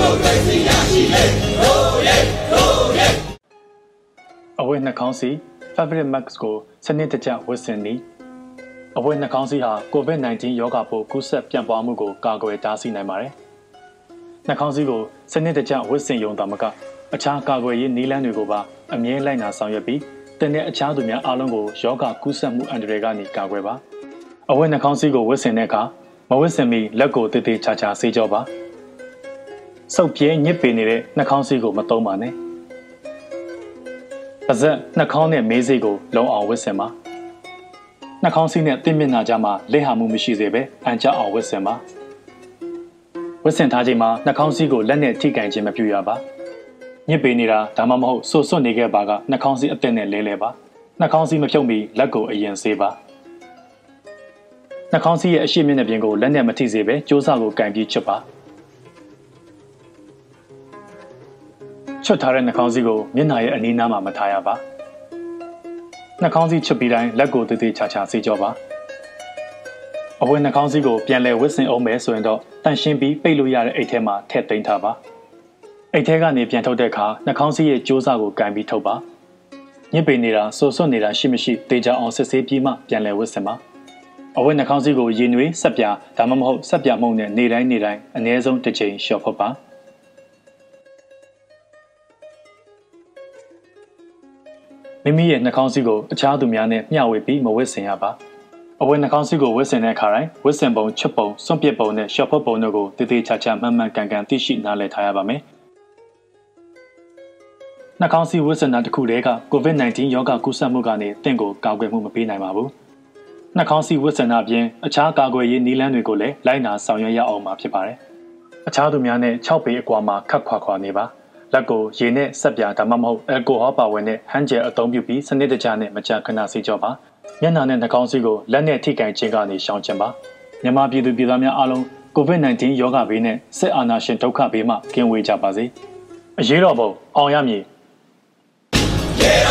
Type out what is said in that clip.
မိုကရေစီရရှိလေရိုးရဲရိုးရဲအဝတ်နှာခေါင်းစီ Fabric Max ကိုစနစ်တကျဝတ်ဆင်နည်းအဝတ်နှာခေါင်းစီဟာ COVID-19 ရောဂါပိုးကူးစက်ပြန့်ပွားမှုကိုကာကွယ်တားဆီးနိုင်ပါတယ်။နှာခေါင်းစီကိုစနစ်တကျဝတ်ဆင်ရုံသာမကအခြားကာကွယ်ရေးနည်းလမ်းတွေကိုပါအမြဲလိုက်နာဆောင်ရွက်ပြီးတင်တဲ့အခြားသူများအားလုံးကိုယောဂကူးစက်မှုအန္တရာယ်ကနေကာကွယ်ပါ။အဝတ်နှာခေါင်းစီကိုဝတ်ဆင်တဲ့အခါမဝတ်ဆင်မီလက်ကိုတည်တည်ချာချာဆေးကြောပါ။ စုပ်ပြဲညစ်ပေနေတဲ့နှာခေါင်းစီကိုမသုံးပါနဲ့။ပါဇက်နှာခေါင်းနဲ့မေးစိတ်ကိုလုံအောင်ဝတ်ဆင်ပါ။နှာခေါင်းစီးနဲ့တင်းမျက်နှာကြားမှာလက်ဟာမှုမရှိစေပဲအန်ကြအောင်ဝတ်ဆင်ပါ။ဝတ်ဆင်ထားချိန်မှာနှာခေါင်းစီးကိုလက်နဲ့ထိကင်ခြင်းမပြုရပါ။ညစ်ပေနေတာဒါမှမဟုတ်ဆွဆွနေခဲ့ပါကနှာခေါင်းစီးအသက်နဲ့လဲလဲပါ။နှာခေါင်းစီးမဖြုတ်မီလက်ကိုအရင်ဆေးပါ။နှာခေါင်းစီးရဲ့အရှိမျက်နှာပြင်ကိုလက်နဲ့မထိစေပဲကြိုးစားကိုကင်ပြီးချွတ်ပါ။ ချွတ်ထားတဲ့နှာခေါင်းစီးကိုမျက်နှာရဲ့အနီးနားမှာမထားရပါနှာခေါင်းစီးချွတ်ပြီးတိုင်းလက်ကိုတည်တည်ချာချာဆေးကြောပါအဝတ်နှာခေါင်းစီးကိုပြန်လဲဝစ်စင်အောင်မယ်ဆိုရင်တော့တန်ရှင်းပြီးပိတ်လို့ရတဲ့အိတ်ထဲမှာထည့်သိမ်းထားပါအိတ်ထဲကနေပြန်ထုတ်တဲ့အခါနှာခေါင်းစီးရဲ့ကြိုးစားကိုကန်ပြီးထုတ်ပါညစ်ပေနေတာဆိုဆွနေတာရှိမရှိတေချာအောင်စစ်ဆေးပြီးမှပြန်လဲဝစ်စင်ပါအဝတ်နှာခေါင်းစီးကိုရေနွေးဆက်ပြာဒါမှမဟုတ်ဆက်ပြာမှုန့်နဲ့နေတိုင်းနေတိုင်းအနည်းဆုံးတစ်ချိန်လျှော်ဖုတ်ပါ မိမိရဲ့နှာခေါင်းစည်းကိုအခြားသူများနဲ့မျှဝေပြီးမဝတ်ဆင်ရပါအဝတ်နှာခေါင်းစည်းကိုဝတ်ဆင်တဲ့အခါတိုင်းဝတ်ဆင်ပုံချွတ်ပုံစွန့်ပစ်ပုံနဲ့ရှော့ဖတ်ပုံတို့ကိုတည်တည်ချာချာမှန်မှန်ကန်ကန်သိရှိနားလည်ထားရပါမယ်နှာခေါင်းစည်းဝတ်ဆင်တာတစ်ခုတည်းက COVID-19 ရောဂါကူးစက်မှုကနေတင့်ကိုကာကွယ်မှုမပေးနိုင်ပါဘူးနှာခေါင်းစည်းဝတ်ဆင်တာအပြင်အခြားကာကွယ်ရေးနည်းလမ်းတွေကိုလည်းလိုက်နာဆောင်ရွက်ရအောင်မှာဖြစ်ပါတယ်အခြားသူများနဲ့6ပေအကွာမှာခတ်ခွာခွာနေပါ လက်ကိုရေနဲ့ဆက်ပြာဒါမှမဟုတ်အယ်ကိုဟောပါဝင်နဲ့ဟန်ဂျယ်အသုံးပြုပြီးစနစ်တကျနဲ့မကြာခဏဆေးကြောပါမျက်နှာနဲ့နှာခေါင်းစည်းကိုလက်နဲ့ထိကင်ခြင်းကနေရှောင်ကျဉ်ပါမြန်မာပြည်သူပြည်သားများအားလုံး COVID-19 ရောဂါဘေးနဲ့စစ်အာဏာရှင်ဒုက္ခဘေးမှကင်းဝေးကြပါစေအရေးတော်ပုံအောင်ရမည်ရေ